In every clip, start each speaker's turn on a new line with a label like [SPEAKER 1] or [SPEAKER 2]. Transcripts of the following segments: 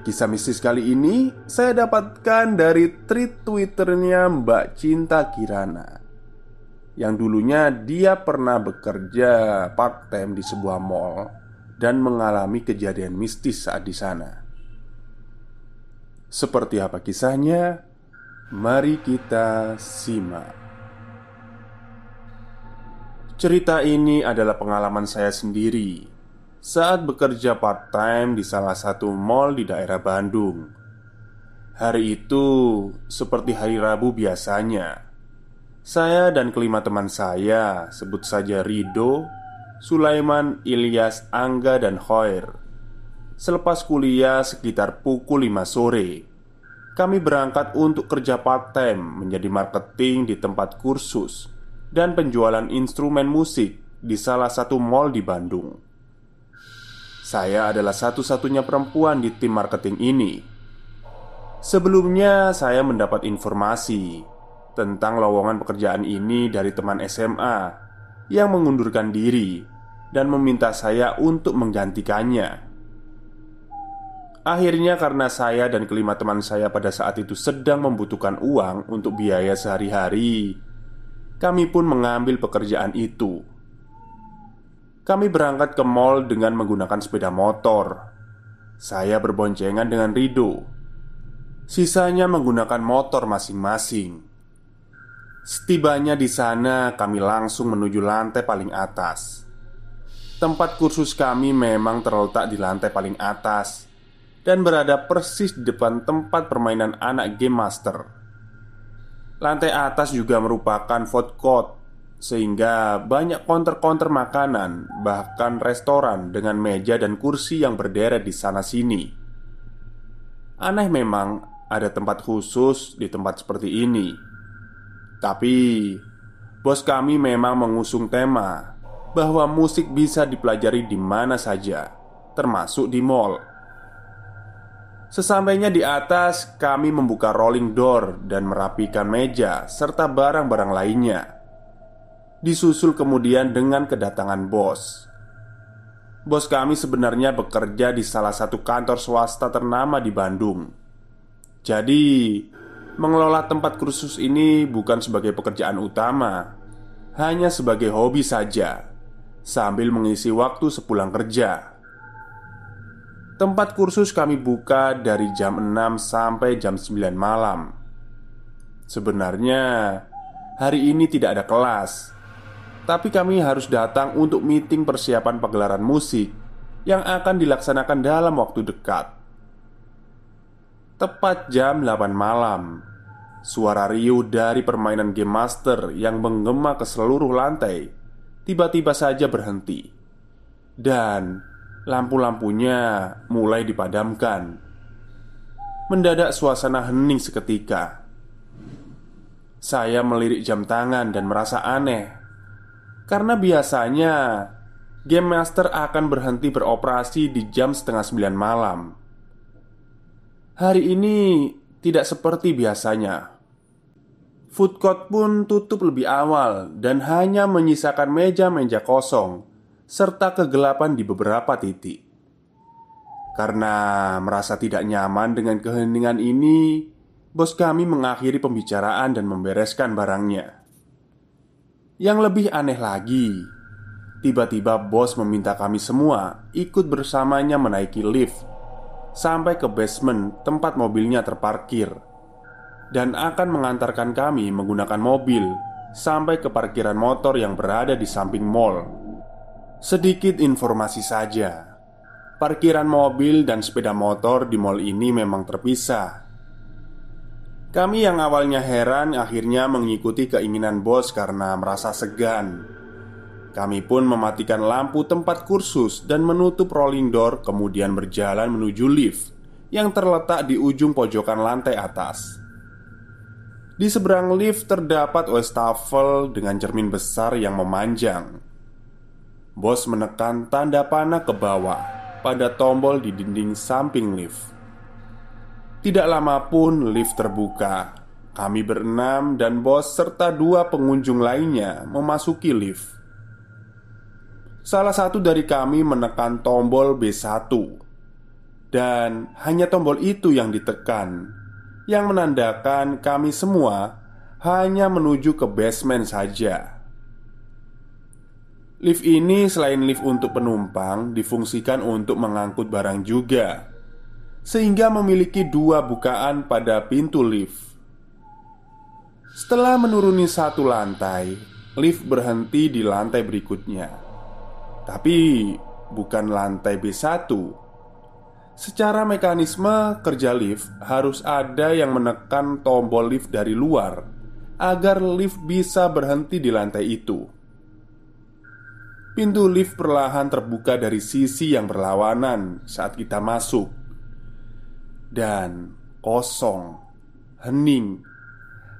[SPEAKER 1] Kisah mistis kali ini saya dapatkan dari tweet twitternya Mbak Cinta Kirana. Yang dulunya dia pernah bekerja part time di sebuah mall Dan mengalami kejadian mistis saat di sana. Seperti apa kisahnya? Mari kita simak. Cerita ini adalah pengalaman saya sendiri saat bekerja part-time di salah satu mall di daerah Bandung. Hari itu, seperti hari Rabu biasanya, saya dan kelima teman saya, sebut saja Rido, Sulaiman, Ilyas, Angga, dan Hoir. Selepas kuliah sekitar pukul 5 sore, kami berangkat untuk kerja part-time menjadi marketing di tempat kursus dan penjualan instrumen musik di salah satu mall di Bandung. Saya adalah satu-satunya perempuan di tim marketing ini. Sebelumnya, saya mendapat informasi tentang lowongan pekerjaan ini dari teman SMA yang mengundurkan diri dan meminta saya untuk menggantikannya. Akhirnya, karena saya dan kelima teman saya pada saat itu sedang membutuhkan uang untuk biaya sehari-hari, kami pun mengambil pekerjaan itu. Kami berangkat ke mall dengan menggunakan sepeda motor. Saya berboncengan dengan Rido. Sisanya menggunakan motor masing-masing. Setibanya di sana, kami langsung menuju lantai paling atas. Tempat kursus kami memang terletak di lantai paling atas dan berada persis di depan tempat permainan anak game master. Lantai atas juga merupakan food court sehingga banyak counter-counter makanan, bahkan restoran dengan meja dan kursi yang berderet di sana-sini. Aneh memang ada tempat khusus di tempat seperti ini. Tapi bos kami memang mengusung tema bahwa musik bisa dipelajari di mana saja, termasuk di mall. Sesampainya di atas, kami membuka rolling door dan merapikan meja serta barang-barang lainnya Disusul kemudian dengan kedatangan bos. Bos kami sebenarnya bekerja di salah satu kantor swasta ternama di Bandung. Jadi Mengelola tempat kursus ini bukan sebagai pekerjaan utama Hanya sebagai hobi saja Sambil mengisi waktu sepulang kerja. Tempat kursus kami buka dari jam 6 sampai jam 9 malam. Sebenarnya hari ini tidak ada kelas tapi kami harus datang untuk meeting persiapan pagelaran musik yang akan dilaksanakan dalam waktu dekat. Tepat jam 8 malam, suara riuh dari permainan game master yang menggema ke seluruh lantai tiba-tiba saja berhenti, dan lampu-lampunya mulai dipadamkan. Mendadak suasana hening seketika. Saya melirik jam tangan dan merasa aneh Karena biasanya Game Master akan berhenti beroperasi di jam setengah sembilan malam Hari ini tidak seperti biasanya Food court pun tutup lebih awal dan hanya menyisakan meja-meja kosong serta kegelapan di beberapa titik. Karena merasa tidak nyaman dengan keheningan ini, bos kami mengakhiri pembicaraan dan membereskan barangnya. Yang lebih aneh lagi, tiba-tiba bos meminta kami semua ikut bersamanya menaiki lift sampai ke basement tempat mobilnya terparkir dan akan mengantarkan kami menggunakan mobil sampai ke parkiran motor yang berada di samping mall. Sedikit informasi saja, parkiran mobil dan sepeda motor di mall ini memang terpisah. Kami yang awalnya heran akhirnya mengikuti keinginan bos karena merasa segan. Kami pun mematikan lampu tempat kursus dan menutup rolling door, kemudian berjalan menuju lift yang terletak di ujung pojokan lantai atas. Di seberang lift terdapat wastafel dengan cermin besar yang memanjang. Bos menekan tanda panah ke bawah pada tombol di dinding samping lift. Tidak lama pun lift terbuka. Kami berenam dan bos serta dua pengunjung lainnya memasuki lift. Salah satu dari kami menekan tombol B1 dan hanya tombol itu yang ditekan yang menandakan kami semua hanya menuju ke basement saja. Lift ini selain lift untuk penumpang difungsikan untuk mengangkut barang juga Sehingga memiliki dua bukaan pada pintu lift. Setelah menuruni satu lantai Lift berhenti di lantai berikutnya. Tapi bukan lantai B1 Secara mekanisme kerja lift harus ada yang menekan tombol lift dari luar agar lift bisa berhenti di lantai itu. Pintu lift perlahan terbuka dari sisi yang berlawanan saat kita masuk, dan kosong, hening,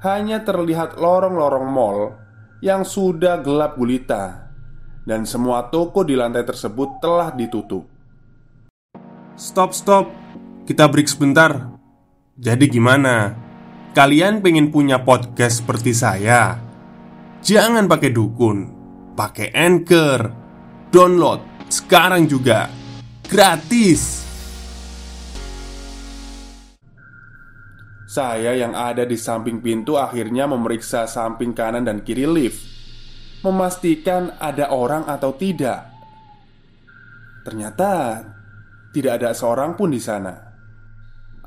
[SPEAKER 1] hanya terlihat lorong-lorong mall yang sudah gelap gulita, dan semua toko di lantai tersebut telah ditutup.
[SPEAKER 2] Stop, stop. Kita break sebentar. Jadi gimana? Kalian pengen punya podcast seperti saya? Jangan pakai dukun, pakai Anchor. Download sekarang juga. Gratis.
[SPEAKER 1] Saya yang ada di samping pintu akhirnya memeriksa samping kanan dan kiri lift Memastikan ada orang atau tidak Ternyata tidak ada seorang pun di sana.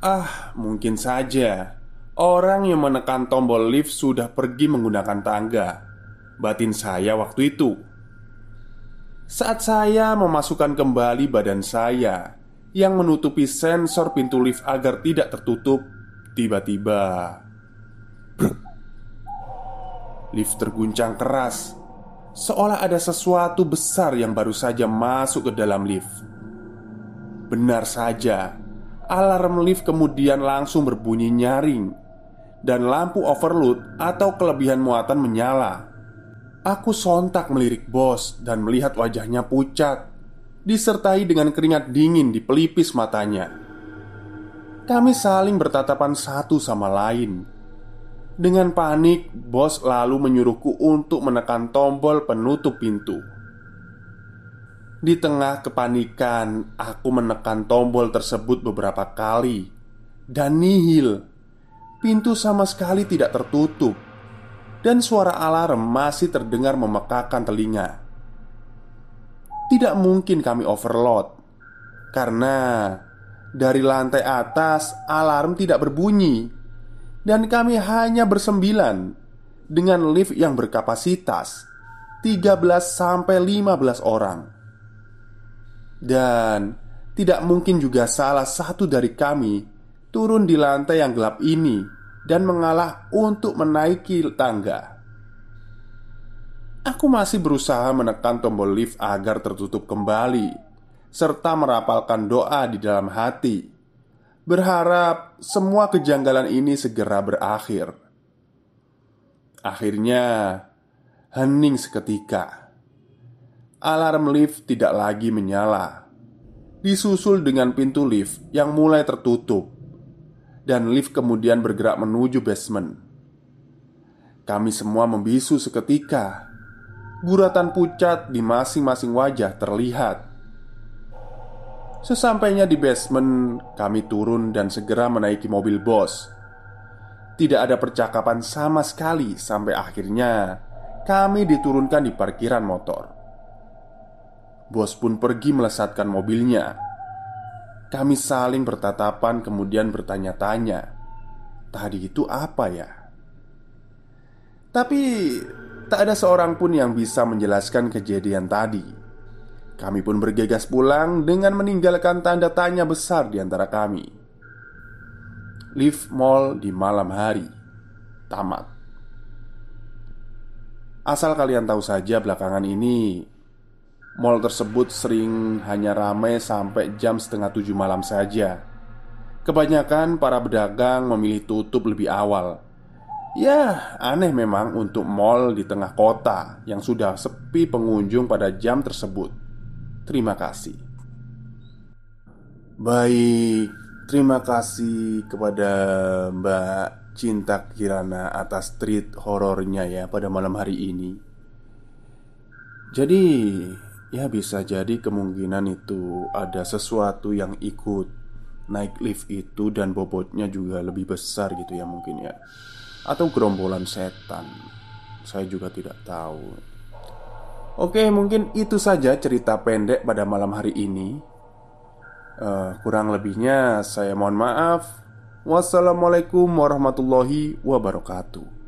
[SPEAKER 1] Ah, mungkin saja orang yang menekan tombol lift sudah pergi menggunakan tangga. Batin saya waktu itu. Saat saya memasukkan kembali badan saya yang menutupi sensor pintu lift agar tidak tertutup, tiba-tiba lift terguncang keras, seolah ada sesuatu besar yang baru saja masuk ke dalam lift. Benar saja, alarm lift kemudian langsung berbunyi nyaring, dan lampu overload atau kelebihan muatan menyala. Aku sontak melirik bos dan melihat wajahnya pucat, disertai dengan keringat dingin di pelipis matanya. Kami saling bertatapan satu sama lain. Dengan panik, bos lalu menyuruhku untuk menekan tombol penutup pintu. Di tengah kepanikan, aku menekan tombol tersebut beberapa kali dan nihil. Pintu sama sekali tidak tertutup, dan suara alarm masih terdengar memekakan telinga. Tidak mungkin kami overload karena dari lantai atas alarm tidak berbunyi, dan kami hanya bersembilan dengan lift yang berkapasitas 13 15 orang. Dan tidak mungkin juga salah satu dari kami turun di lantai yang gelap ini dan mengalah untuk menaiki tangga. Aku masih berusaha menekan tombol lift agar tertutup kembali, serta merapalkan doa di dalam hati, berharap semua kejanggalan ini segera berakhir. Akhirnya, hening seketika alarm lift tidak lagi menyala. Disusul dengan pintu lift yang mulai tertutup, dan lift kemudian bergerak menuju basement. Kami semua membisu seketika. Guratan pucat di masing-masing wajah terlihat. Sesampainya di basement, kami turun dan segera menaiki mobil bos. Tidak ada percakapan sama sekali sampai akhirnya kami diturunkan di parkiran motor. Bos pun pergi melesatkan mobilnya. Kami saling bertatapan, kemudian bertanya-tanya, "Tadi itu apa ya?" Tapi tak ada seorang pun yang bisa menjelaskan kejadian tadi. Kami pun bergegas pulang dengan meninggalkan tanda tanya besar di antara kami. Live mall di malam hari tamat. Asal kalian tahu saja belakangan ini Mall tersebut sering hanya ramai sampai jam setengah tujuh malam saja Kebanyakan para pedagang memilih tutup lebih awal Ya, aneh memang untuk mall di tengah kota yang sudah sepi pengunjung pada jam tersebut. Terima kasih. Baik, terima kasih kepada Mbak Cinta Kirana atas treat horornya ya pada malam hari ini. Jadi, ya bisa jadi kemungkinan itu ada sesuatu yang ikut naik lift itu dan bobotnya juga lebih besar gitu ya mungkin ya. Atau gerombolan setan. Saya juga tidak tahu. Oke, mungkin itu saja cerita pendek pada malam hari ini. Uh, kurang lebihnya, saya mohon maaf. Wassalamualaikum warahmatullahi wabarakatuh.